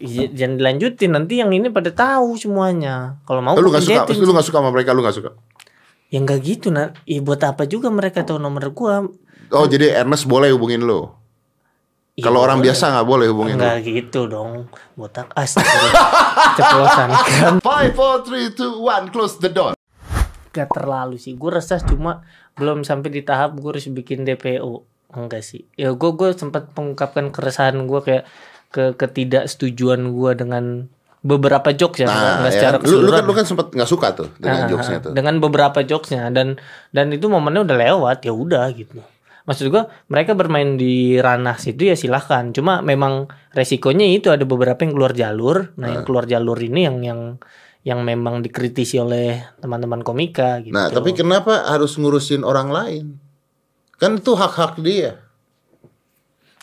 Iya, jangan dilanjutin nanti yang ini pada tahu semuanya. Kalau mau lu gua gak suka, lu gak suka sama mereka, lu gak suka. Ya enggak gitu nah. Ya buat apa juga mereka tahu nomor gua? Oh jadi Ernest boleh hubungin lu. Ya, Kalau orang biasa nggak boleh hubungin lu. Enggak gitu dong. Botak astaga. Ceplosan kan. Five, four, three, two, one, close the door. Gak terlalu sih. Gue resah cuma belum sampai di tahap gue harus bikin DPO. Enggak sih. Ya gue gue sempat mengungkapkan keresahan gue kayak ke ketidaksetujuan gue dengan beberapa jokes ya, Nah, enggak ya, secara kan? lu, lu kan keseluruhan. lu kan sempat nggak suka tuh dengan Ah, jokesnya tuh. dengan beberapa jokesnya dan dan itu momennya udah lewat ya udah gitu maksud gua mereka bermain di ranah situ ya silahkan cuma memang resikonya itu ada beberapa yang keluar jalur nah Ah. yang keluar jalur ini yang yang yang memang dikritisi oleh teman-teman komika gitu Nah, tapi kenapa harus ngurusin orang lain? Kan itu hak-hak dia.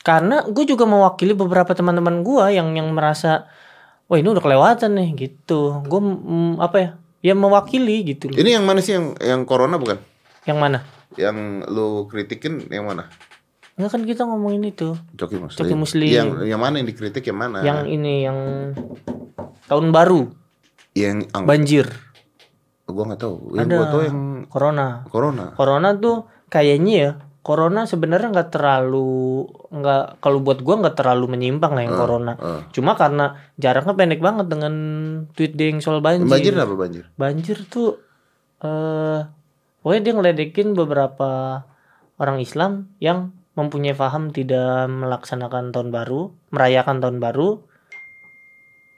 Karena gue juga mewakili beberapa teman-teman gua yang yang merasa wah ini udah kelewatan nih gitu gue mm, apa ya ya mewakili gitu loh Ini yang mana sih yang yang corona bukan? yang mana Yang lu kritikin yang mana? Enggak kan kita ngomongin itu Coki Muslim. Coki Muslim. Yang yang mana yang dikritik yang mana? yang ini yang tahun baru yang ang- banjir gua nggak tahu. Yang Ada. gua tahu yang corona corona. corona tuh kayaknya ya corona sebenarnya nggak terlalu nggak kalau buat gua nggak terlalu menyimpang lah yang corona eh. cuma karena jaraknya pendek banget dengan tweet dia yang soal banjir Banjir apa banjir? banjir tuh eh pokoknya dia ngeledekin beberapa orang Islam yang mempunyai paham tidak melaksanakan tahun baru merayakan tahun baru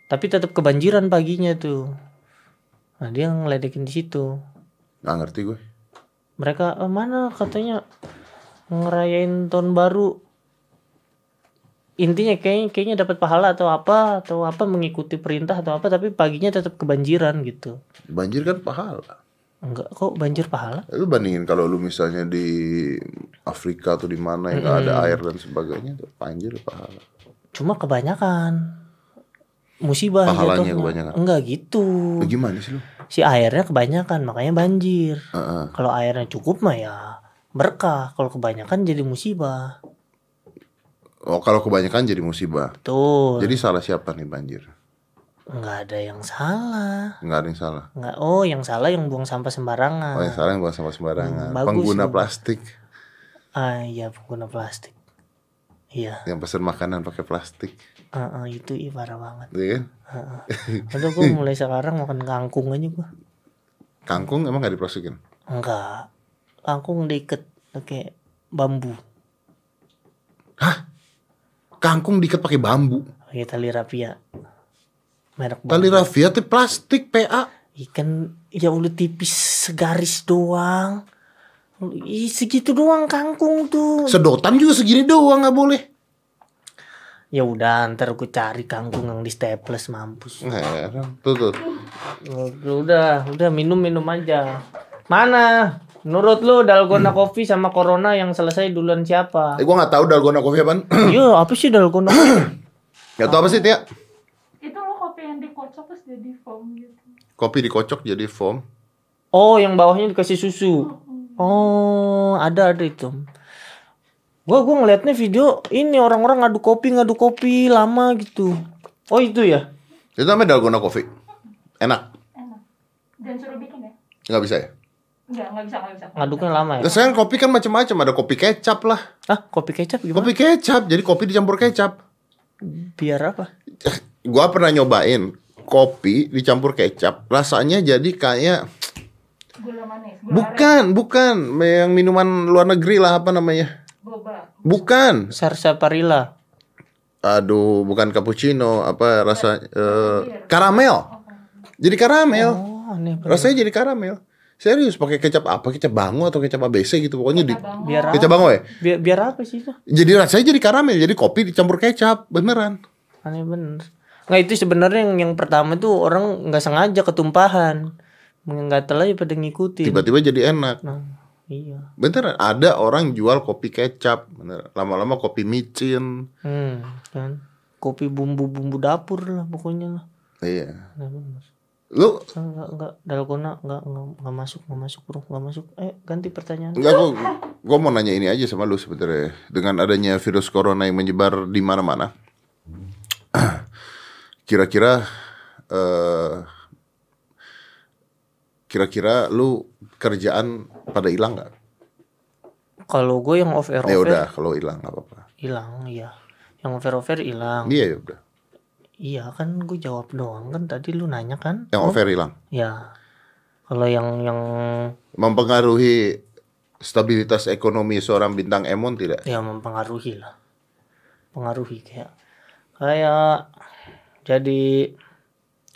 tapi tetap kebanjiran paginya tuh nah dia ngeledekin di situ Nggak ngerti gue. mereka "Eh, mana katanya ngerayain tahun baru intinya kayaknya kayaknya dapat pahala atau apa atau apa mengikuti perintah atau apa tapi paginya tetap kebanjiran gitu Banjir kan pahala. enggak kok banjir pahala Lu bandingin kalau lu misalnya di Afrika atau di mana yang nggak ada air dan sebagainya, tuh banjir pahala. cuma kebanyakan musibah Pahalanya jatuhnya. kebanyakan. enggak gitu Lu gimana sih lu? si airnya kebanyakan makanya banjir Heeh. kalau airnya cukup mah ya berkah kalau kebanyakan jadi musibah Oh kalau kebanyakan jadi musibah. tuh Jadi salah siapa nih banjir? nggak ada yang salah Nggak ada yang salah. nggak oh yang salah yang buang sampah sembarangan Oh yang salah yang buang sampah sembarangan. Hmm, bagus Pengguna lu. plastik ah iya pengguna plastik iya yang pesan makanan pakai plastik, Ah, ah, itu ih parah banget iya kan? Aduh gue mulai sekarang makan kangkung aja gua Kangkung emang nggak diplastikin? enggak kangkung diikat pakai bambu. Kangkung diikat pakai bambu. pakai tali rapia merek bambu. Tali rafia tuh plastik PA. ikan ya udah tipis segaris doang. Ih, segitu doang kangkung tuh. Sedotan juga segini doang nggak boleh. ya udah ntar gue cari kangkung yang di staples mampus. Nggak, tuh tuh. udah udah minum minum aja. Mana menurut lu dalgona coffee sama corona yang selesai duluan siapa Eh gua nggak tahu dalgona coffee apaan. iya apa sih dalgona coffee Gak tau apa sih Tia? Itu lo kopi yang dikocok terus jadi foam gitu. Kopi dikocok jadi foam. oh yang bawahnya dikasih susu oh ada ada itu gua gua ngeliatnya video ini orang-orang ngadu kopi ngadu kopi lama gitu oh itu ya Itu namanya dalgona coffee. Enak. Enak. Dan suruh bikin ya? Nggak bisa ya? Enggak, enggak bisa, enggak bisa. ngaduknya lama ya Terus sekarang kopi kan macam-macam. Ada kopi kecap lah. ah kopi kecap gimana Kopi kecap. Jadi kopi dicampur kecap. biar apa Gua pernah nyobain kopi dicampur kecap. Rasanya jadi kayak Gula manis, gula bukan, bukan yang minuman luar negeri lah apa namanya? boba. Bukan. sarsaparilla Aduh, bukan cappuccino, apa rasa eh, karamel. Jadi karamel. oh aneh. Rasanya jadi karamel. Serius pakai kecap apa? Kecap bango atau kecap ABC gitu pokoknya di biar kecap bango ya. biar biar apa sih itu Jadi rasanya jadi karamel, jadi kopi dicampur kecap, beneran. aneh bener nggak itu sebenarnya yang yang pertama tuh orang nggak sengaja ketumpahan nggak aja pada ngikutin Tiba-tiba jadi enak. nah iya Beneran ada orang jual kopi kecap, bener. Lama-lama kopi micin. hmm kan kopi bumbu bumbu dapur lah pokoknya lah Iya. nah, bener Lu enggak enggak dalgona enggak enggak enggak masuk enggak masuk bro enggak masuk eh ganti pertanyaan Enggak, gua, gua mau nanya ini aja sama lu sebenarnya. Dengan adanya virus corona yang menyebar di mana-mana. kira-kira eh kira-kira lu kerjaan pada hilang nggak? Kalau gue yang over Ya over udah kalau hilang nggak apa-apa. hilang, iya. Yang over over hilang. Iya ya udah. Iya kan gue jawab doang kan tadi lu nanya kan? Yang over hilang. Ya. Kalau yang yang Mempengaruhi stabilitas ekonomi seorang bintang Emon tidak? ya mempengaruhi lah. Pengaruhi kayak kayak jadi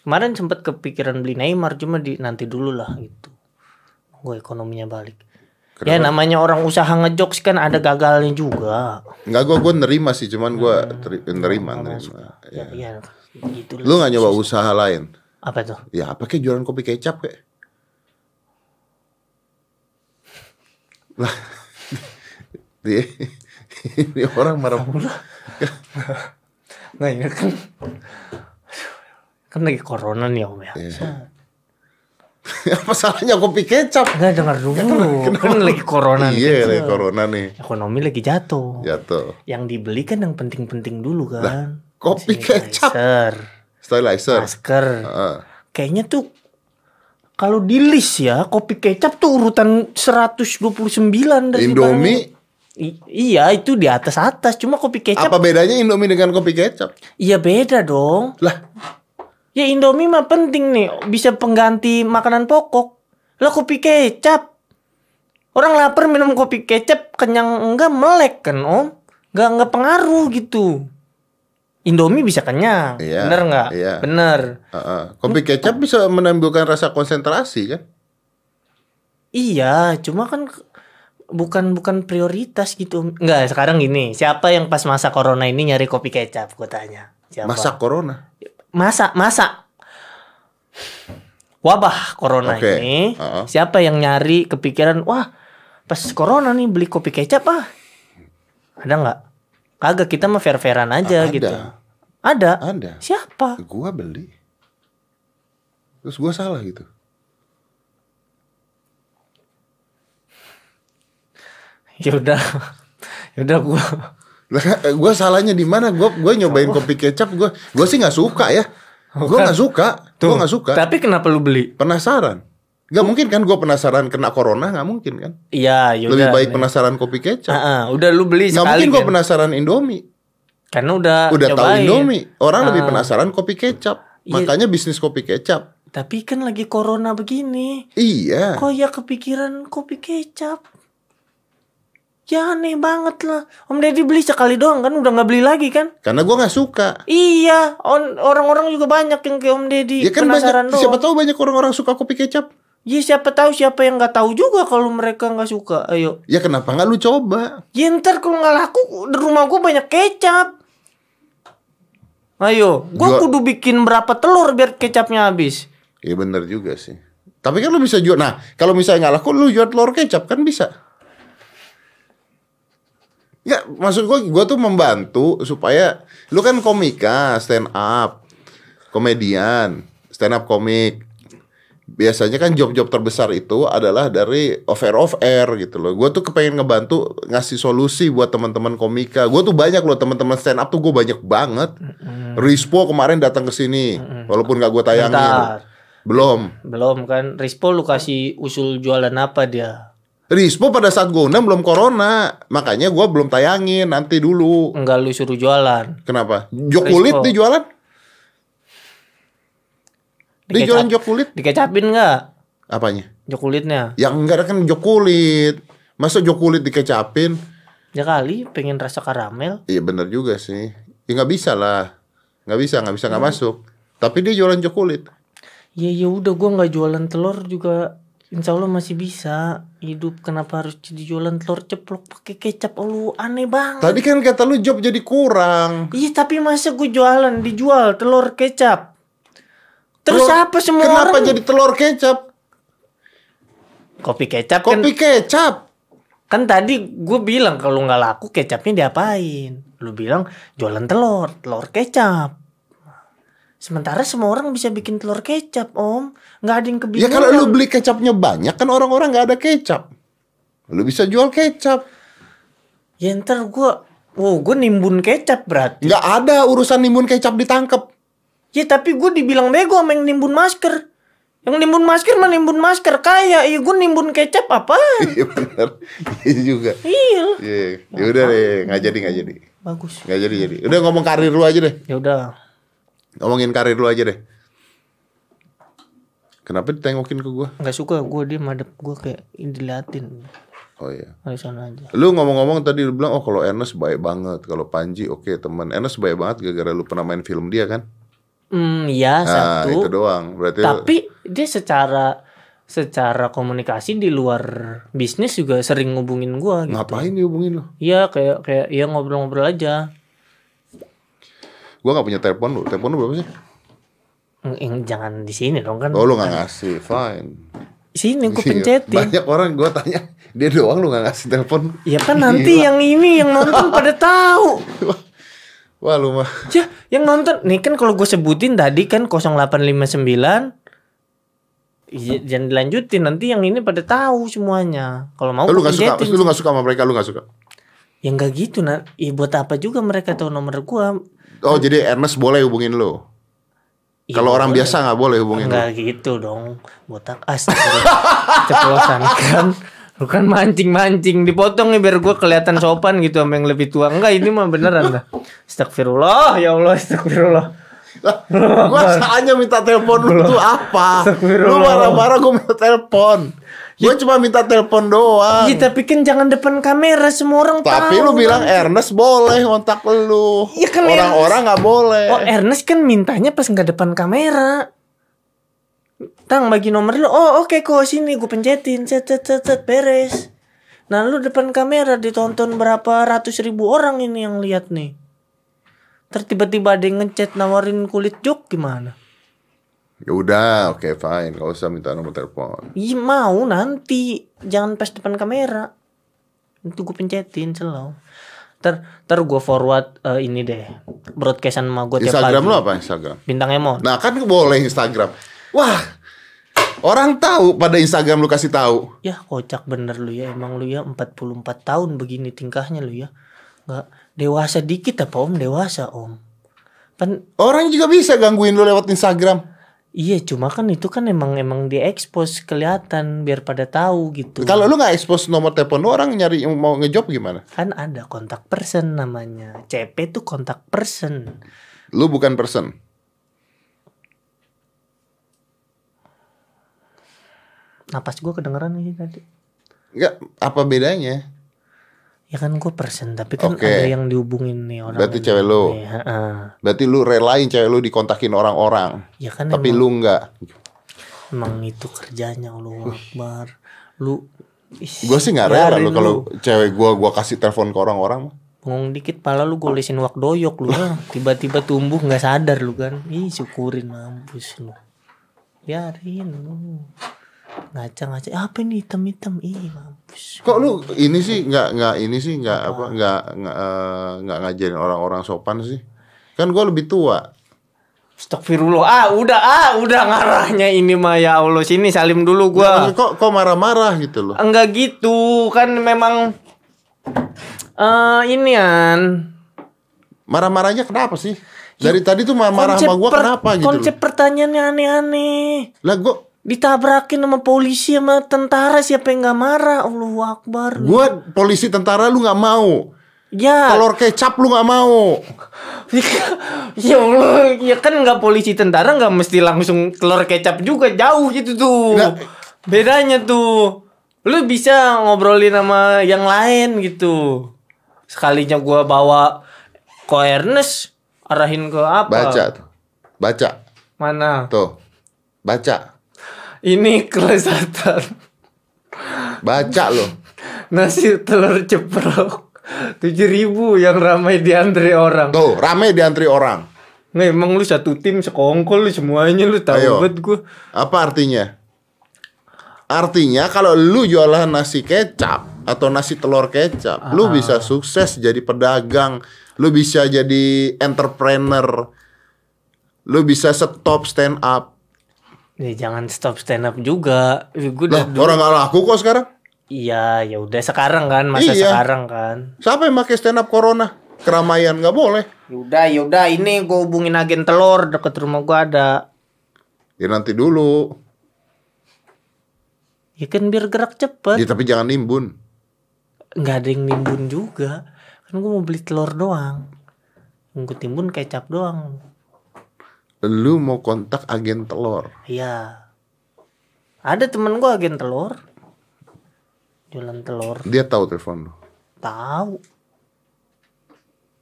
kemarin sempat kepikiran beli Neymar cuma di nanti dulu lah gitu. Gue ekonominya balik. Ya Kenapa? namanya orang usaha ngejokes kan ada gagalnya juga. Enggak gua gua nerima sih, cuman gua teri- nerima, nerima. Ya, Ya. ya gitu Lu nggak nyoba usaha lain? Apa tuh? Ya apa kayak jualan kopi kecap kayak? Lah, dia ini orang marah mulu. Nggak ya kan kan lagi corona nih om ya. Iya. apa salahnya kopi kecap? Enggak dengar dulu. Kan lagi corona nih. Iya, kan. lagi corona nih. Ekonomi lagi jatuh. Jatuh. Yang dibeli kan yang penting-penting dulu kan. kopi kecap. Stylizer. Masker. Heeh. Kayaknya tuh kalau di list ya kopi kecap tuh urutan 129 dari Indomie I- iya itu di atas atas cuma kopi kecap apa bedanya Indomie dengan kopi kecap? iya beda dong Lah, ya Indomie mah penting nih bisa pengganti makanan pokok lah kopi kecap orang lapar minum kopi kecap kenyang enggak melek kan om nggak nggak pengaruh gitu Indomie bisa kenyang Iya, bener nggak iya. bener Heeh. kopi kecap bisa menimbulkan rasa konsentrasi kan? Iya, cuma kan bukan bukan prioritas gitu. Enggak, sekarang gini, siapa yang pas masa corona ini nyari kopi kecap? Gue tanya. Siapa? Masa corona. Masa masa wabah corona Oke, ini. uh-uh. Siapa yang nyari kepikiran, wah, pas corona nih beli kopi kecap ah. Ada nggak? Kagak, kita mah fair-fairan aja Ada. gitu. Ada. Ada. Siapa? Gua beli. Terus gua salah gitu. Ya udah. ya udah gua Gua salahnya di mana? Gua gua nyobain kopi kecap, gua gua sih nggak suka ya. Gua nggak suka. Gua nggak suka. Tapi kenapa lu beli? Penasaran. Gak mungkin kan gua penasaran kena corona, nggak mungkin kan? Iya, yaudah. Lebih baik penasaran kopi kecap. Ah, ah, udah lu beli Nggak sekali mungkin gua kan? penasaran Indomie. Karena udah Udah tahu nyobain. Indomie. Orang lebih Ah. penasaran kopi kecap. Iya. Makanya bisnis kopi kecap. Tapi kan lagi corona begini. Iya. Kok ya kepikiran kopi kecap? Ya aneh banget lah. Om Deddy beli sekali doang kan udah nggak beli lagi kan? Karena gua nggak suka. Iya, on- orang-orang juga banyak yang kayak Om Deddy Ya kan penasaran banyak. Siapa doang. tahu banyak orang-orang suka kopi kecap. Ya siapa tahu siapa yang nggak tahu juga kalau mereka nggak suka. Ayo. Ya kenapa nggak lu coba? Ya ntar kalau nggak laku di rumah gua banyak kecap. Ayo, gua Gua- kudu bikin berapa telur biar kecapnya habis. Ya bener juga sih. Tapi kan lu bisa jual. Nah, kalau misalnya nggak laku, lu jual telur kecap kan bisa. Ya, maksud gua, gua tuh membantu supaya lu kan komika, stand up, komedian, stand up komik. Biasanya kan job-job terbesar itu adalah dari off air off air gitu loh. Gua tuh kepengen ngebantu ngasih solusi buat teman-teman komika. Gua tuh banyak loh teman-teman stand up tuh gue banyak banget. Rispo kemarin datang ke sini, walaupun nggak gue tayangin. Bentar. Belum. Belum kan Rispo lu kasih usul jualan apa dia? Rispo pada saat gue undang belum corona, makanya gue belum tayangin nanti dulu. Enggak lu suruh jualan. Kenapa? Jok kulit dia jualan? Dia Dikecap- jualan jok kulit? Dikecapin enggak? Apanya? Jok kulitnya. Yang enggak ada kan jok kulit. Masa jok kulit dikecapin? Ya kali pengen rasa karamel. Iya bener juga sih. Ya nggak bisa lah. Nggak bisa, nggak bisa Hmm. nggak masuk. Tapi dia jualan jok kulit. Ya ya udah gua nggak jualan telur juga Insya Allah masih bisa hidup. Kenapa harus jadi jualan telur ceplok pakai kecap? Oh, lu aneh banget. Tadi kan kata lu job jadi kurang. Iya tapi masa gue jualan dijual telur kecap. Terus Telur- apa semua Kenapa orang jadi telur kecap? kopi kecap kan? Kopi kecap. Kan tadi gue bilang kalau nggak laku kecapnya diapain? Lu bilang jualan telur, telur kecap. Sementara semua orang bisa bikin telur kecap, Om. Nggak ada yang Ya kebingungan. kalau lu beli kecapnya banyak kan orang-orang nggak ada kecap. Lu bisa jual kecap. Ya ntar gue, wow, gue nimbun kecap berarti. Nggak ada urusan nimbun kecap ditangkep. Ya tapi gue dibilang bego sama yang nimbun masker. Yang nimbun masker mah nimbun masker kaya. Iya gue nimbun kecap apa? Iya benar. Iya juga. iya. Iya. Ya udah deh, nggak jadi nggak jadi. Bagus. Nggak jadi jadi. Udah ngomong karir lu aja deh. Ya udah. Ngomongin karir lu aja deh. Kenapa ditengokin ke gua? Nggak suka gue dia madep gue kayak diliatin. Oh iya. Dari sana aja. Lu ngomong-ngomong tadi lu bilang oh kalau Ernest baik banget, kalau Panji oke teman. Ernest baik banget gara-gara lu pernah main film dia kan? Hmm, ya Nah, itu satu. doang. Berarti lu- Tapi dia secara secara komunikasi di luar bisnis juga sering ngubungin gua gitu. ngapain dihubungin lu? Iya kayak kayak ya ngobrol-ngobrol aja. Gua nggak punya telepon lu. Telepon lu berapa sih? Yang, jangan di sini dong kan. Oh lu nggak ngasih, fine. Sini gue Iya. pencetin. Banyak orang gua tanya, dia doang lu nggak ngasih telepon. Ya kan nanti Gila. yang ini yang nonton pada tahu. Wah lu mah. Ya, yang nonton nih kan kalau gue sebutin tadi kan 0859 Iya, jangan dilanjutin nanti yang ini pada tahu semuanya. Kalau mau lu gua nggak suka, lu nggak suka sama mereka, lu nggak suka. Ya enggak gitu nah. Ya buat apa juga mereka tahu nomor gua? Oh jadi Ernest boleh hubungin lu. Ya, Kalau orang boleh. biasa nggak boleh hubungin lu. Enggak gitu dong. Botak astagfirullah. Ceplosan kan. Lu kan mancing-mancing dipotong nih biar gua kelihatan sopan gitu sama yang lebih tua. Enggak, ini mah beneran dah. Astagfirullah, ya Allah, astagfirullah. Lah, gua salahnya minta telepon lu tuh apa? Lu marah-marah gua minta telepon. Gua cuma minta telepon doang. Iya, tapi kan jangan depan kamera semua orang Tapi tahu. lu bilang Ernest boleh kontak lu. Iya kan, Orang-orang nggak boleh. Oh Ernest kan mintanya pas nggak depan kamera. Tang bagi nomor lu. Oh oke kok sini gue pencetin. Set set set set beres. Nah lu depan kamera ditonton berapa ratus ribu orang ini yang lihat nih. Terus tiba-tiba ada yang ngechat nawarin kulit jok gimana? Ya udah, oke fine. Gak usah minta nomor telepon. Iya mau nanti. Jangan pas depan kamera. Itu gue pencetin selalu. Ter, ter gue forward eh, ini deh. Broadcastan sama gue tiap Instagram lu apa Instagram? Bintang Emon. Nah kan boleh Instagram. Wah, orang tahu pada Instagram lu kasih tahu. Ya kocak bener lu ya Emang lu ya 44 tahun begini tingkahnya lu ya Nggak dewasa dikit apa om Dewasa om Kan Orang juga bisa gangguin lu lewat Instagram. Iya cuma kan itu kan emang Emang diekspos kelihatan Biar pada tahu gitu Kalau lu nggak expose nomor telepon lu orang nyari yang mau ngejob gimana? Kan ada kontak person namanya CP tuh kontak person Lu bukan person. Napas gue kedengeran nih tadi Enggak, apa bedanya? Ya kan gue person Tapi kan Oke. ada yang dihubungin nih orang Berarti cewek lu. Iya, heeh. Berarti lu relain cewek lu dikontakin orang-orang. Ya kan Tapi emang, lu nggak. emang itu kerjanya Allah Akbar Lu Gue sih nggak rela lu kalau cewek gua gua kasih telepon ke orang-orang. Bengong dikit pala lu golesin wak doyok lu ah. Tiba-tiba tumbuh nggak sadar lu kan Ih syukurin mampus lu Biarin lu Ngaca-ngaca Apa ini hitam-hitam Ih mampus Kok lu ini sih nggak nggak ini sih nggak apa nggak nggak eh, nggak ngajarin orang-orang sopan sih? Kan gua lebih tua. Astagfirullah Ah udah ah udah ngarahnya ini mah ya Allah Sini salim dulu gua Kok kok marah-marah gitu loh? Enggak gitu Kan memang eh ini an Marah-marahnya kenapa sih? Dari tadi tuh marah sama gua per- kenapa gitu Konsep loh? pertanyaannya aneh-aneh Lah gua Ditabrakin sama polisi sama tentara siapa yang nggak marah Allahu Akbar gua polisi tentara lu nggak mau. Ya Telur kecap lu nggak mau. ya Allah, ya kan nggak polisi tentara nggak mesti langsung telur kecap juga jauh gitu tuh. Nggak. Bedanya tuh, lu bisa ngobrolin sama yang lain gitu. Sekalinya gua bawa ke Ernest, arahin ke apa? Baca tuh. Baca. Mana? Tuh. Baca. Ini kelezatan Baca lo. nasi telur ceprok tujuh ribu yang ramai diantri orang. Tuh, rame diantri orang. Nggak emang lu satu tim sekongkol lu semuanya lu tahu Ayo. banget gua. Apa artinya? Artinya kalau lu jualan nasi kecap atau nasi telur kecap, lu bisa sukses jadi pedagang, lu bisa jadi entrepreneur, lu bisa stop stand up. Ya jangan stop stand up juga. Gue dulu- orang nggak laku kok sekarang. Iya, ya udah sekarang kan, masa Iya. sekarang kan. Siapa yang pakai stand up corona? keramaian nggak boleh. Yaudah, yaudah ini gue hubungin agen telur deket rumah gue ada. Ya nanti dulu. Ya kan biar gerak cepet. Ya, tapi jangan nimbun. nggak ada yang nimbun juga kan gue mau beli telur doang gue timbun kecap doang Lu mau kontak agen telur. iya ada temen gue agen telur jualan telur Dia tahu telepon lu. tahu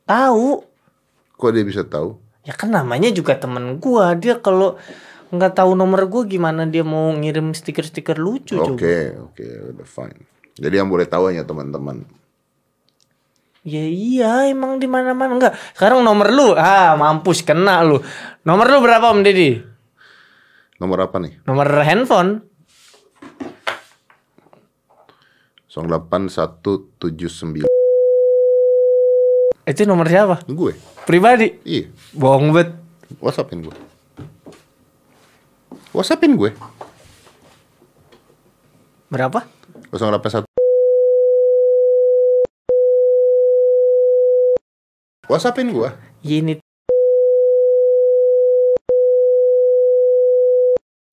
tahu Kok dia bisa tahu? ya kan namanya juga temen gue dia kalau nggak tahu nomor gue gimana dia mau ngirim stiker-stiker lucu Oke, coba oke, udah fine. Jadi yang boleh tahu hanya teman-teman. Ya iya emang di mana mana enggak. Sekarang nomor lu ah mampus kena lu. Nomor lu berapa Om Deddy? Nomor apa nih? Nomor handphone 08179. itu nomor siapa? Gue. Pribadi. Iya. Bohong bet. WhatsAppin gue. WhatsAppin gue. Berapa? 081 WhatsAppin gue. Ya, ini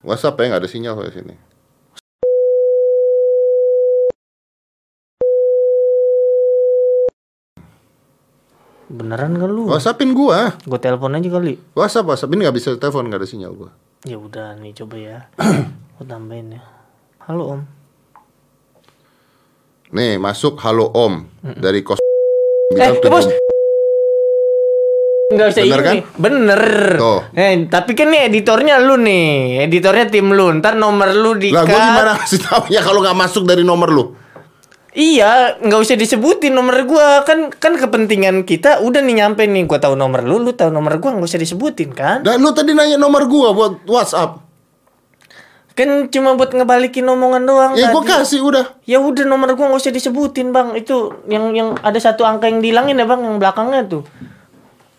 WhatsApp ya nggak ada sinyal kayak sini. beneran kan lu? WhatsAppin gue. Gue telepon aja kali. WhatsApp WhatsApp ini nggak bisa telepon nggak ada sinyal gue. Ya udah nih coba ya. Gue tambahin ya. Halo Om. Nih masuk halo Om dari kos. Eh, bos. Enggak usah Bener ini. kan? Bener. Tuh. Eh, tapi kan nih editornya lu nih. Editornya tim lu. Ntar nomor lu di Lah gue gimana kasih tahu ya kalau nggak masuk dari nomor lu? Iya, nggak usah disebutin nomor gua kan kan kepentingan kita udah nih nyampe nih gua tahu nomor lu, lu tahu nomor gua nggak usah disebutin kan? Dan lu tadi nanya nomor gua buat WhatsApp. Kan cuma buat ngebalikin omongan doang. Ya gua kasih udah. Ya udah nomor gua nggak usah disebutin bang. Itu yang yang ada satu angka yang dihilangin ya bang, yang belakangnya tuh.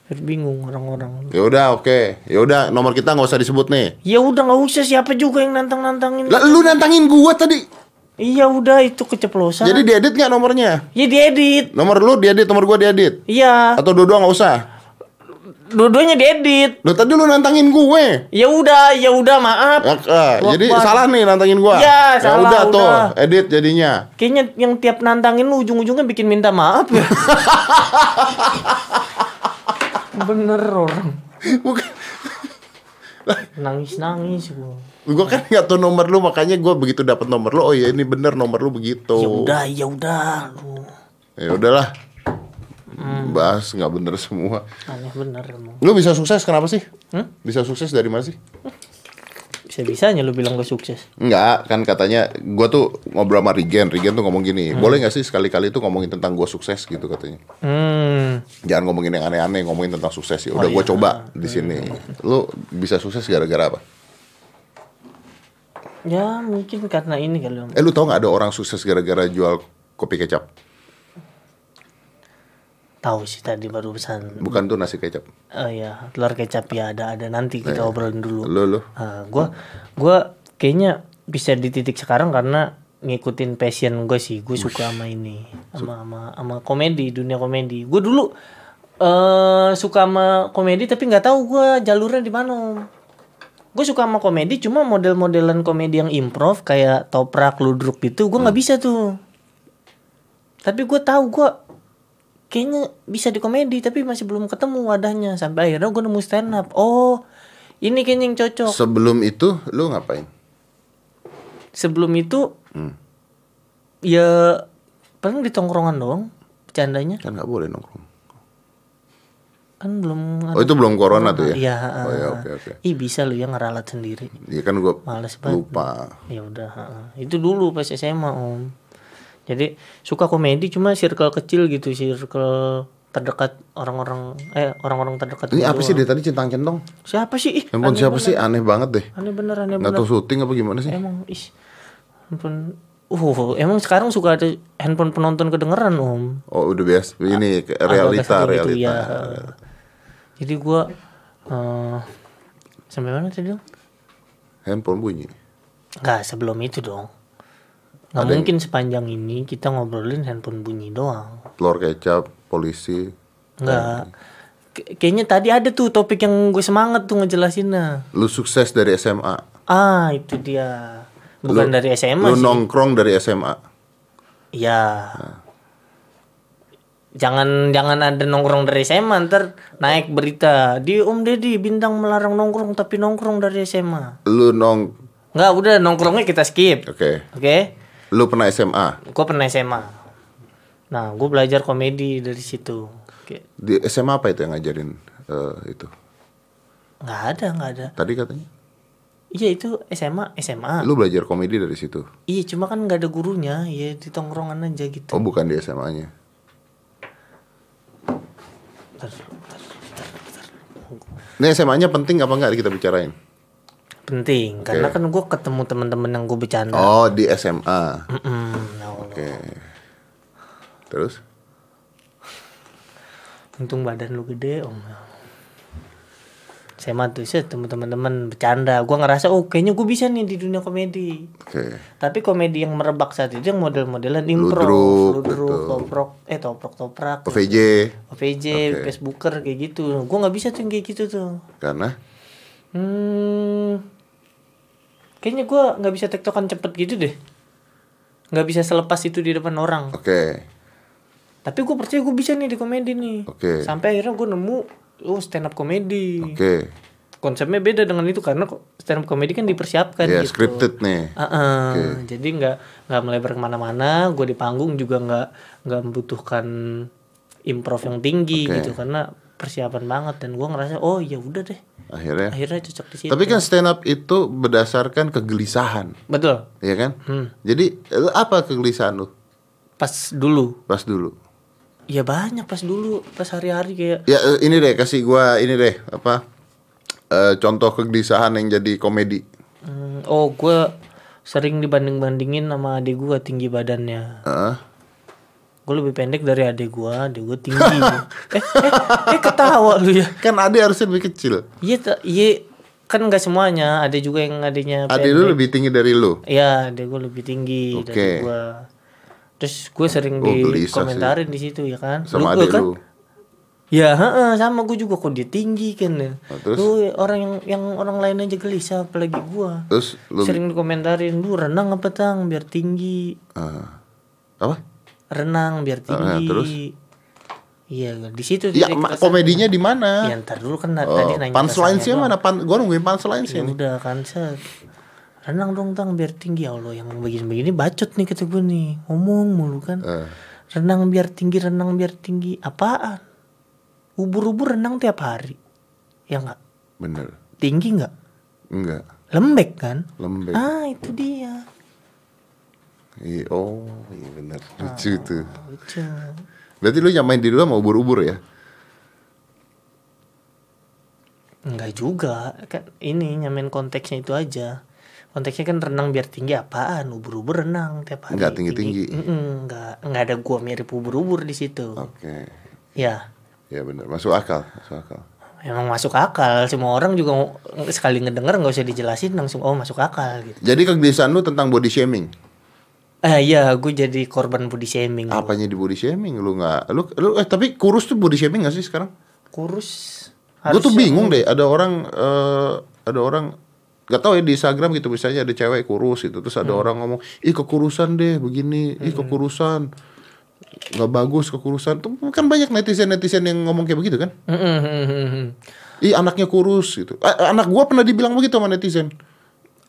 Bingung orang-orang. Ya udah oke. Ya udah nomor kita nggak usah disebut nih. Ya udah nggak usah siapa juga yang nantang-nantangin. Lah lu nantangin gua tadi. Iya udah itu keceplosan. Jadi diedit nggak nomornya? ya diedit. Nomor lu diedit, nomor gua diedit. Iya, Atau dua-dua nggak usah? dua-duanya diedit. Lu tadi lu nantangin gue. Ya udah, ya udah maaf. Ya, Gua jadi salah nih nantangin gua. Ya, salah, udah tuh, edit jadinya. Kayaknya yang tiap nantangin lu ujung-ujungnya bikin minta maaf ya. Bener orang. Bukan. Nangis-nangis gua. Gua kan nggak tahu nomor lu makanya gua begitu dapat nomor lu, oh ya ini bener nomor lu begitu. Ya udah, ya udah lu. Ya udahlah. Hmm. Bahas nggak bener semua. Aneh bener emang. Lu bisa sukses kenapa sih? Hmm? Bisa sukses dari mana sih? Bisa-bisanya lu bilang gua sukses. Enggak, kan katanya gua tuh ngobrol sama Rigen, Rigen tuh ngomong gini, Hmm. boleh nggak sih sekali-kali tuh ngomongin tentang gua sukses gitu katanya. Hmm. Jangan ngomongin yang aneh-aneh, ngomongin tentang sukses ya. Oh, Udah gua iya. coba di sini. Lu bisa sukses gara-gara apa? Ya mungkin karena ini kali. Eh lu tau nggak ada orang sukses gara-gara jual kopi kecap? Tahu sih tadi baru pesan. Bukan tuh nasi kecap. Oh iya, telur kecap ya ada ada nanti kita obrolin dulu. Lu lu. Ah, gua gua kayaknya bisa di titik sekarang karena ngikutin passion gue sih gue suka sama ini sama sama sama komedi dunia komedi gue dulu eh suka sama komedi tapi nggak tahu gue jalurnya di mana gue suka sama komedi cuma model-modelan komedi yang improv kayak toprak ludruk gitu gue nggak bisa tuh tapi gue tahu gue kayaknya bisa di komedi tapi masih belum ketemu wadahnya sampai akhirnya gue nemu stand up oh ini kayaknya yang cocok Sebelum itu lu ngapain? sebelum itu Hmm. ya paling di tongkrongan doang bercandanya Kan nggak boleh nongkrong. kan belum Oh itu belum corona tuh ya? Iya, Oh ya oke oke. ih bisa lu ya ngeralat sendiri Iya kan gua Males banget. lupa. ya udah ah. itu dulu pas SMA om jadi suka komedi cuma circle kecil gitu circle terdekat orang-orang eh orang-orang terdekat Ini gua apa sih dari tadi centang centong? siapa sih ih Handphone siapa bener. sih? Aneh banget deh. aneh bener aneh Nggak tahu syuting apa gimana sih? emang ih handphone uh emang sekarang suka ada handphone penonton kedengeran om Oh udah biasa. Ini ke- Agak realita gitu, realita. ya. Jadi gua eh sampai mana tadi dong? Handphone bunyi. Enggak, sebelum itu dong. Nggak mungkin sepanjang ini kita ngobrolin handphone bunyi doang. Telur kecap, polisi. Enggak. K- kayaknya tadi ada tuh topik yang gue semangat tuh ngejelasinnya. Lu sukses dari SMA. Ah, itu dia. Bukan Lu- dari SMA Lu sih. nongkrong dari SMA. Iya. Jangan jangan ada nongkrong dari SMA ntar naik berita di Om Deddy bintang melarang nongkrong tapi nongkrong dari SMA. Lu nong Enggak, udah nongkrongnya kita skip. Oke. Oke. Lu pernah SMA. Gue pernah SMA. Nah, gue belajar komedi dari situ. Di SMA apa itu yang ngajarin eh, itu? Nggak ada, nggak ada. Tadi katanya. Iya itu SMA, SMA. Lu belajar komedi dari situ. Iya, cuma kan nggak ada gurunya. Ya di tongkrongan aja gitu. Oh, bukan di SMA-nya. Ini SMA-nya penting apa enggak kita bicarain? Penting, karena kan gue ketemu teman-teman yang gue bercanda. Oh, di SMA. Mm-mm, ya Allah. Oke. Terus? Untung badan lu gede om SMA tuh temu teman-teman bercanda gue ngerasa oh kayaknya gue bisa nih di dunia komedi Oke. tapi komedi yang merebak saat itu yang model-modelan improv Ludruk, toprok eh toprok toprak OVJ OVJ Oke. Facebooker kayak gitu gue nggak bisa tuh yang kayak gitu tuh karena hmm kayaknya gue nggak bisa tektokan cepet gitu deh nggak bisa selepas itu di depan orang oke. tapi gue percaya gue bisa nih di komedi nih Oke. sampai akhirnya gue nemu oh stand up komedi Oke. konsepnya beda dengan itu karena stand up komedi kan dipersiapkan Ya, gitu scripted nih. Ah-ah. jadi nggak nggak melebar ke mana-mana gue di panggung juga nggak nggak membutuhkan improv yang tinggi Oke. gitu karena persiapan banget dan gue ngerasa oh ya udah deh Akhirnya. akhirnya cocok di situ Tapi kan stand up itu berdasarkan kegelisahan, betul ya kan? Hmm. Jadi eh, apa kegelisahan lu pas dulu pas dulu? ya banyak pas dulu pas hari-hari kayak Ya eh, ini deh kasih gua ini deh apa eh, contoh kegelisahan yang jadi komedi. hmm, oh gue sering dibanding-bandingin sama adik gue tinggi badannya Heeh. Gue lebih pendek dari adik gue adik gue tinggi eh, eh eh ketawa lu ya kan ade harusnya lebih kecil. iya iya kan nggak semuanya ada juga yang adiknya Ade lu lebih tinggi dari lu. Iya, adik gue lebih tinggi Oke. dari gue. Terus gue sering Oh, dikomentarin di situ ya kan. Sama Lu- kan? lu. Ya, heeh, sama gue juga kok dia tinggi kan. ya. Oh, terus? Lu orang yang yang orang lain aja gelisah apalagi gue. Terus lu Sering dikomentarin, "Lu renang apa tang biar tinggi." eh, apa? Renang biar tinggi. terus? Iya, di situ Ya komedinya di mana? Ya ntar dulu kan Oh, tadi nanya punchline sih mana? Pan, gua nungguin punchline sih Ya ini. udah kan set renang dong tang biar tinggi ya Allah yang begini-begini bacot nih kata gue nih ngomong mulu kan Eh, renang biar tinggi renang biar tinggi apaan ubur-ubur renang tiap hari ya nggak bener. tinggi nggak Enggak. lembek kan Lembek. ah itu dia Iya, oh, iya bener. Lucu tuh. lucu Berarti lu nyamain diri lu sama ubur-ubur ya? Enggak juga kan ini nyamain konteksnya itu aja konteksnya kan renang biar tinggi apaan ubur-ubur renang tiap hari Nggak tinggi-tinggi. Mm-mm, nggak nggak ada gua mirip ubur-ubur di situ Oke. ya Ya bener. Masuk akal, masuk akal. Emang masuk akal, semua orang juga sekali ngedenger nggak usah dijelasin langsung oh masuk akal gitu. Jadi kegelisahan lu tentang body shaming. Eh iya, gue jadi korban body shaming. gua. Apanya di body shaming? Lu nggak? Lu, lu eh tapi kurus tuh body shaming gak sih sekarang? Kurus. Gue tuh bingung deh. Ada orang, eh, ada orang Gak tau ya di Instagram gitu misalnya ada cewek kurus gitu terus ada orang ngomong ih kekurusan deh begini ih kekurusan nggak bagus kekurusan tuh kan banyak netizen netizen yang ngomong kayak begitu kan Mm-mm. ih anaknya kurus gitu A- anak gua pernah dibilang begitu sama netizen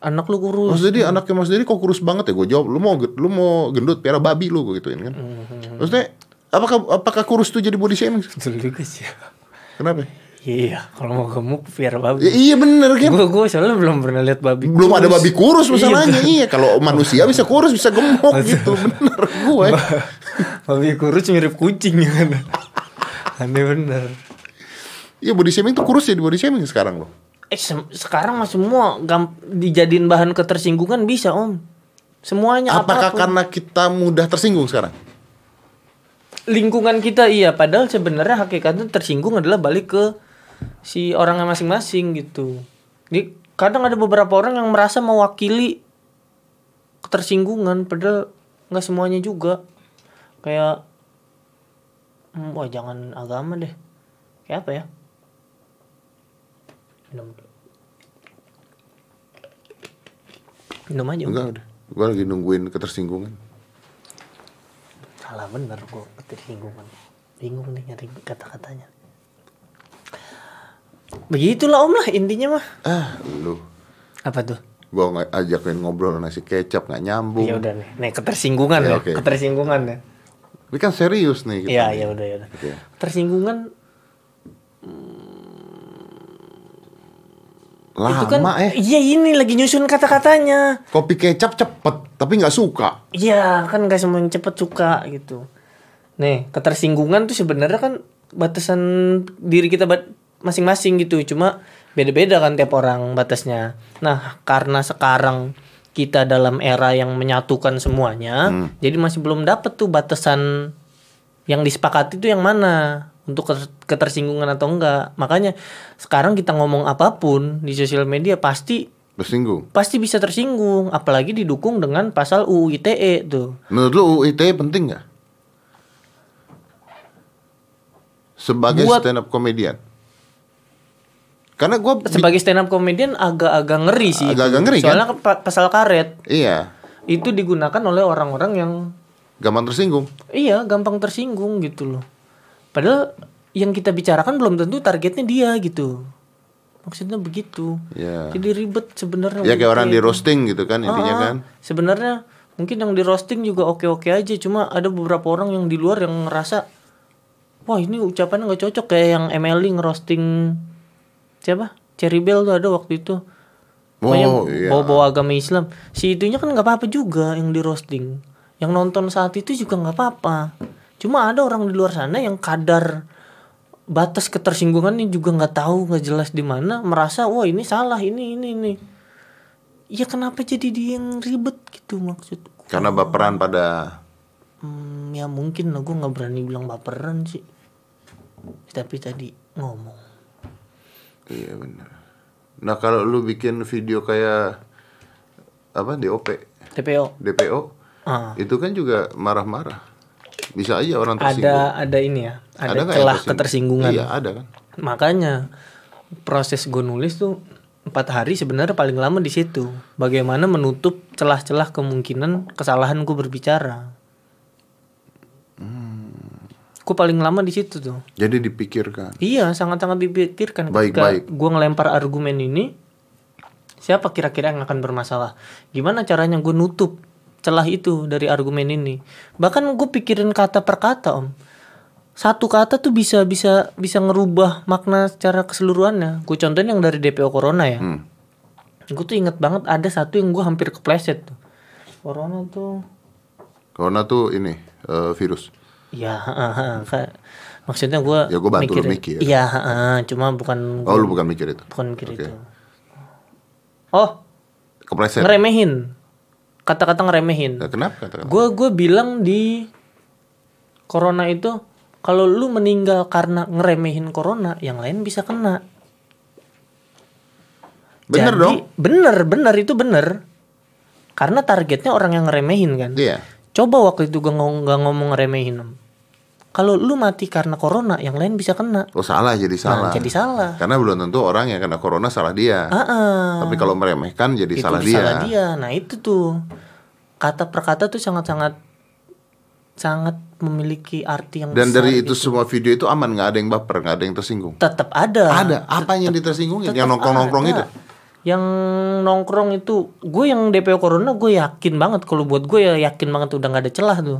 Anak lu kurus. Mas Dedi anaknya Mas Dedi kok kurus banget ya gue jawab lu mau lu mau gendut piara babi lu gue gituin kan maksudnya apakah apakah kurus tuh jadi body shaming Betul juga sih. kenapa Iya, kalau mau gemuk biar ya, babi. iya bener kan Gue gue soalnya belum pernah lihat babi. belum ada kurus. babi kurus masalahnya Iya, iya kalau manusia bisa kurus bisa gemuk gitu bener gue babi kurus mirip kucing ya kan. Aneh bener. iya body shaming tuh kurus jadi body shaming sekarang loh Eh sekarang mah semua gam- dijadiin bahan ketersinggungan bisa om. Semuanya apakah apa pun. karena kita mudah tersinggung sekarang lingkungan kita iya padahal sebenarnya hakikatnya tersinggung adalah balik ke si orangnya masing-masing gitu. Jadi kadang ada beberapa orang yang merasa mewakili ketersinggungan padahal nggak semuanya juga. Kayak Hmm, wah jangan agama deh. Kayak apa ya? Minum. Minum aja. Enggak udah. Gue lagi nungguin ketersinggungan. Salah bener gue ketersinggungan. Bingung nih nyari kata-katanya. Begitulah om lah intinya mah. Ah, lu. Apa tuh? Gue ajakin ngobrol nasi kecap nggak nyambung. Ya udah nih, nih ketersinggungan Ya, ya, oke. ketersinggungan ya. Ini kan serius nih. Iya, ya udah ya udah. Oke. Tersinggungan Lama itu kan eh. iya ini lagi nyusun kata-katanya. Kopi kecap cepet, tapi nggak suka. Iya, kan gak semua yang cepet suka gitu. Nih, ketersinggungan tuh sebenarnya kan batasan diri kita masing-masing gitu. Cuma beda-beda kan tiap orang batasnya. Nah, karena sekarang kita dalam era yang menyatukan semuanya, jadi masih belum dapet tuh batasan yang disepakati itu yang mana untuk keter- ketersinggungan atau enggak. Makanya sekarang kita ngomong apa pun di sosial media pasti Tersinggung. pasti bisa tersinggung apalagi didukung dengan pasal UU ITE tuh Menurut lu UU ITE penting nggak? Sebagai Buat- stand up comedian. Karena gue sebagai stand up comedian agak-agak ngeri sih Agak-agak ngeri, kan? soalnya kan pa- pasal karet iya itu digunakan oleh orang-orang yang gampang tersinggung. iya gampang tersinggung gitu loh padahal yang kita bicarakan belum tentu targetnya dia gitu maksudnya begitu Iya. jadi ribet sebenarnya Ya kayak orang di roasting gitu kan intinya Ah, kan. Sebenarnya mungkin yang di roasting juga oke-oke aja, cuma ada beberapa orang yang di luar yang ngerasa wah ini ucapannya nggak cocok kayak yang MLI ngerosting siapa? Cherry Bell tuh ada waktu itu. Oh iya. bawa-bawa agama Islam. Si itunya kan nggak apa-apa juga yang di roasting. Yang nonton saat itu juga nggak apa-apa. Cuma ada orang di luar sana yang kadar batas ketersinggungannya juga nggak tahu nggak jelas di mana merasa wah ini salah ini ini ini. Ya kenapa jadi dia yang ribet gitu maksudku Karena baperan pada Hmm, ya mungkin lah gue nggak berani bilang baperan sih. Tapi tadi ngomong. Iya benar. Nah kalau lu bikin video kayak apa DOP, TPO DPO, ah, itu kan juga marah-marah. Bisa aja orang tersinggung. ada ada ini ya ada, yang celah tersinggung? ketersinggungan Iya ada kan. makanya proses gue nulis tuh empat hari sebenarnya paling lama di situ bagaimana menutup celah-celah kemungkinan kesalahan gue berbicara gue paling lama di situ tuh Jadi dipikirkan. Iya, sangat-sangat dipikirkan Baik, ketika baik. gue ngelempar argumen ini. Siapa kira-kira yang akan bermasalah? Gimana caranya gue nutup celah itu dari argumen ini? Bahkan gue pikirin kata per kata, om. Satu kata tuh bisa bisa bisa ngerubah makna secara keseluruhannya. Gue contohin yang dari DPO Corona ya. Hmm. Gue tuh inget banget ada satu yang gue hampir kepleset tuh. Corona tuh Corona tuh ini eh, virus. Ya, kayak maksudnya gue Ya, gua bantu lu mikir. Iya, heeh, cuma bukan Oh lu bukan mikir itu. bukan mikir Oke. itu. Oh, Kepleset. ngeremehin. Kata-kata ngeremehin. Kenapa katakan? Gue gue bilang di corona itu kalau lu meninggal karena ngeremehin corona, yang lain bisa kena. Bener Jadi, dong. Bener, bener itu bener. Karena targetnya orang yang ngeremehin kan. Iya. Coba waktu itu gue ngomong, gak ngomong ngeremehin. Kalau lu mati karena corona, yang lain bisa kena. Oh salah jadi salah. Nah, jadi salah. Karena belum tentu orang yang kena corona salah dia. Ah, ah. Tapi kalau meremehkan jadi itu salah salah dia. dia. Nah itu tuh kata per kata tuh sangat-sangat sangat memiliki arti yang Dan besar dari itu gitu. semua video itu aman nggak ada yang baper nggak ada yang tersinggung. tetap ada. Ada apa yang ditersinggung yang nongkrong nongkrong ada. itu? Yang nongkrong itu gue yang DPO Corona gue yakin banget kalau buat gue ya yakin banget udah nggak ada celah tuh.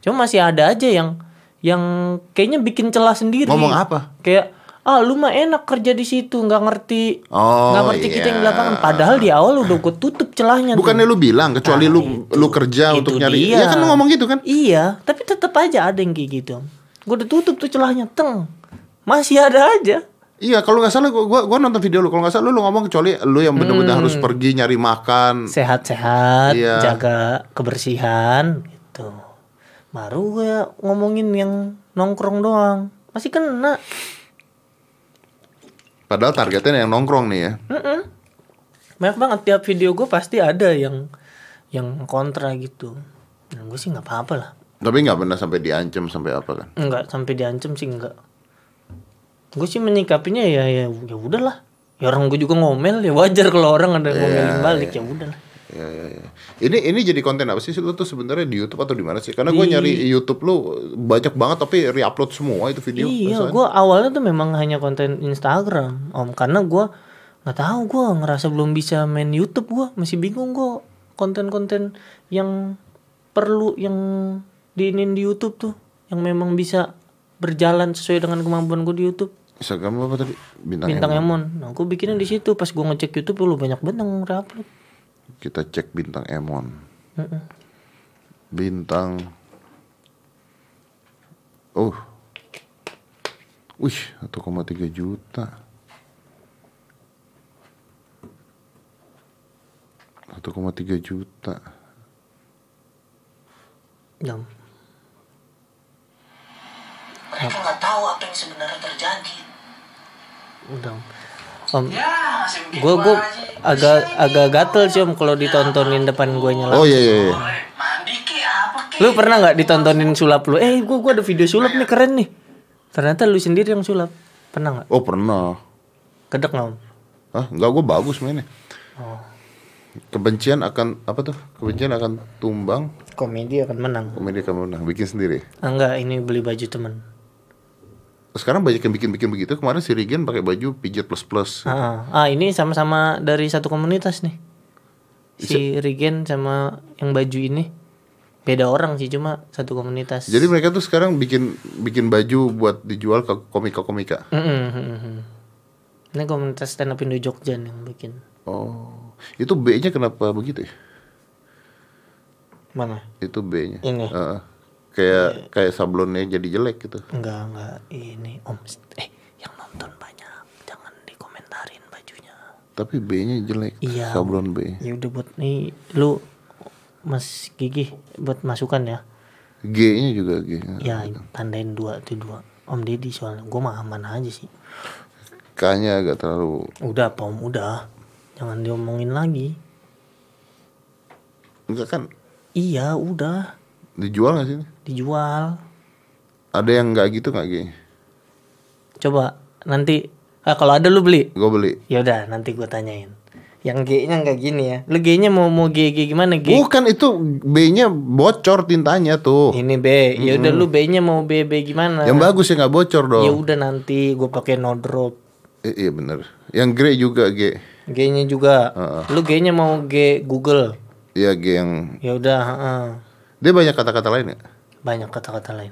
Cuma masih ada aja yang yang kayaknya bikin celah sendiri. Ngomong apa? Kayak ah lu mah enak kerja di situ nggak ngerti Oh, nggak ngerti kita yang di iya. lapangan padahal di awal udah gue tutup celahnya tuh. Bukannya lu bilang kecuali Nah, lu itu- lu kerja itu untuk nyari. dia. Ya kan lu ngomong gitu kan? Iya, tapi tetap aja ada yang kayak gitu. Gue udah tutup tuh celahnya, teng. Masih ada aja. Iya, kalau nggak salah gua, gua nonton video lu. Kalau nggak salah lu, lu ngomong kecuali lu yang benar-benar harus pergi nyari makan. Sehat-sehat, Iya. jaga kebersihan gitu. Baru gue ngomongin yang nongkrong doang. Masih kena. Padahal targetnya yang nongkrong nih ya. Mm-mm. Banyak banget tiap video gue pasti ada yang yang kontra gitu. Dan gue sih nggak apa-apa lah. Tapi nggak pernah sampai diancam sampai apa kan? Enggak sampai diancam sih enggak. Gue sih menyikapinya ya ya ya udahlah. Ya orang gue juga ngomel ya wajar kalau orang ada ngomelin balik ya udahlah. Ya, ya, ya. Ini ini jadi konten apa sih lu tuh sebenarnya di YouTube atau di mana sih? Karena gue nyari YouTube lu banyak banget tapi re-upload semua itu video. Iya, gue awalnya tuh memang hanya konten Instagram, om, karena gue nggak tahu gue ngerasa belum bisa main YouTube gue masih bingung gue konten-konten yang perlu yang diinin di YouTube tuh, yang memang bisa berjalan sesuai dengan kemampuan gue di YouTube. Instagram apa tadi? Bintang, Bintang Emon. Emon, nah gue bikinnya di situ. Pas gue ngecek YouTube, lu banyak banget yang upload. Kita cek Bintang Emon. Bintang Oh. Wih, 1,3 juta. 1,3 juta. Dam. Mereka nggak tahu apa yang sebenarnya terjadi. Udah. Om, Ya, gue gue agak agak gatel sih om kalau ditontonin depan gue nyala. Oh iya iya iya. Boleh mandi ke apa ke? Lu pernah nggak ditontonin sulap lu? Eh, gua gua ada video sulap nih keren nih. Ternyata lu sendiri yang sulap. Pernah nggak? Oh pernah. Kedek nggak om? Hah, enggak gue bagus mainnya. Oh. Kebencian akan apa tuh? Kebencian akan tumbang, Komedi akan menang. komedi akan menang. Bikin sendiri. Ah, enggak, ini beli baju temen. Sekarang banyak yang bikin-bikin begitu. Kemarin si Regen pakai baju pijat plus plus. Ah, ah, ini sama-sama dari satu komunitas nih. Si Regen sama yang baju ini beda orang sih cuma satu komunitas. Jadi mereka tuh sekarang bikin bikin baju buat dijual ke komika-komika. Ini komunitas stand up Indo Jogja yang bikin. Oh, itu B-nya kenapa begitu ya? Mana? Itu B-nya. Ini. Heeh. Kayak kayak sablonnya jadi jelek gitu. Enggak, enggak. Ini Om eh yang nonton banyak. Jangan dikomentarin bajunya. Tapi B-nya jelek. Iya. Sablon B. Ya udah buat nih lu Mas Gigi buat masukan ya. G-nya juga G. Ya tandain dua tuh dua. Om Deddy soalnya gue mah aman aja sih. K-nya agak terlalu Udah apa Om udah. Jangan diomongin lagi. enggak kan Iya udah dijual nggak sih? dijual. Ada yang nggak gitu nggak G? Coba nanti ah, kalau ada lu beli. Gue beli. Ya udah nanti gue tanyain. Yang G-nya nggak gini ya. Lu G-nya mau mau G, G gimana G? Bukan itu B-nya bocor tintanya tuh. Ini B. Ya udah lu B-nya mau B B gimana? Yang bagus ya nggak bocor Ya dong. udah nanti gue pakai no drop. Eh, iya bener. Yang grey juga G. G-nya juga. Lu G-nya mau G Google. Iya G yang Ya udah, heeh. Dia banyak kata-kata lain ya. banyak kata-kata lain.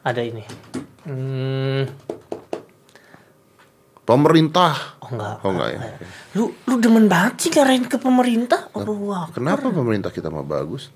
Ada ini. Hmm, Pemerintah. oh enggak. Oh enggak ya. Lu lu demen banget sih ngarahin ke pemerintah. Aduh, wah. Kenapa pemerintah kita mah bagus?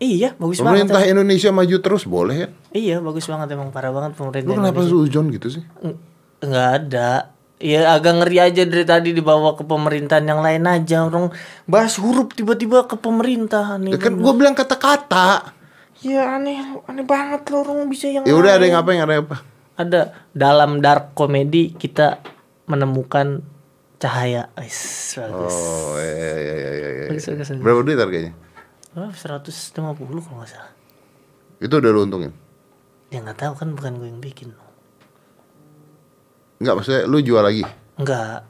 Iya, bagus Pemerintah banget. Indonesia maju terus boleh ya? Iya, bagus banget emang parah banget pemerintah. Lu kenapa suzon gitu sih? Eng- Enggak ada. Ya agak ngeri aja dari tadi dibawa ke pemerintahan yang lain aja. Orang bahas huruf tiba-tiba ke pemerintah Ya kan gua bilang kata-kata. Ya aneh, aneh banget loh orang bisa yang Ya udah ada yang apa yang ada apa? ada dalam dark comedy kita menemukan cahaya. Wis, bagus. Oh iya iya iya iya. iya. Bagus, bagus, bagus. Berapa duit harganya? Oh, 150 kalau nggak salah. Itu udah lu untungin? Ya nggak tahu kan bukan gue yang bikin. Enggak maksudnya lu jual lagi? Enggak.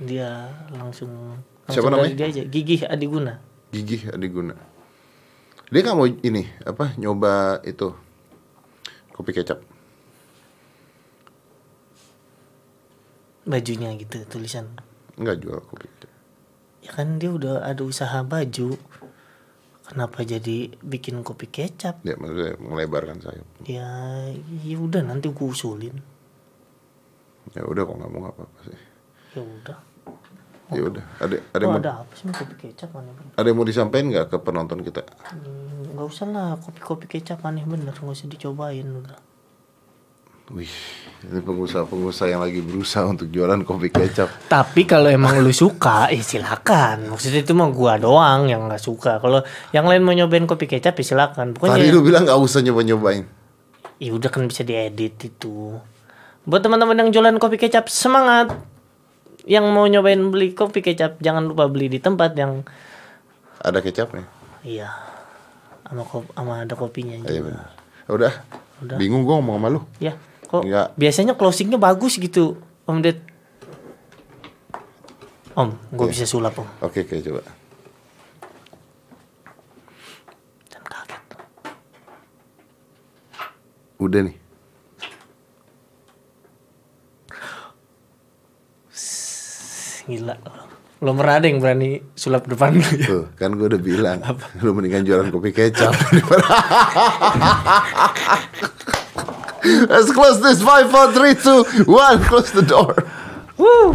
Dia langsung, langsung Siapa namanya? Dia aja. Gigih Adiguna. Gigih Adiguna. Dia nggak mau ini apa nyoba itu kopi kecap. Bajunya gitu tulisan. Enggak jual kopi kecap. Ya kan dia udah ada usaha baju. Kenapa jadi bikin kopi kecap? Ya maksudnya melebarkan sayap. Ya, ya udah nanti gue usulin. Ya udah kok nggak mau nggak apa-apa sih. Ya udah. Ya udah. Ada ada Oh, mau, ada apa sih kopi kecap aneh bener? ada yang mau disampaikan nggak ke penonton kita? Hmm, Nggak usah lah kopi-kopi kecap aneh bener nggak usah dicobain udah. Wih, ini pengusaha-pengusaha yang lagi berusaha untuk jualan kopi kecap. Tapi kalau emang lu suka, eh silakan. Maksudnya itu mah gua doang yang nggak suka. Kalau yang lain mau nyobain kopi kecap, ya silakan. Tadi Pokoknya lu bilang nggak usah nyoba-nyobain. ya udah kan bisa diedit itu. Buat teman-teman yang jualan kopi kecap, semangat. Yang mau nyobain beli kopi kecap, jangan lupa beli di tempat yang Ada kecapnya. iya sama kop- sama ada kopinya Iya juga. benar. Udah. Bingung gue ngomong sama lu. Ya, kok Enggak. biasanya closingnya bagus gitu, Om Ded. Om, gue Iya. bisa sulap om. Oke, oke coba. Dan kaget. Udah nih. Gila. Belum pernah ada yang berani sulap depan lu ya. Tuh, kan gue udah bilang. Lu mendingan jualan kopi kecap. Let's close this 5, 4, 3, 2, 1. Close the door. Woo.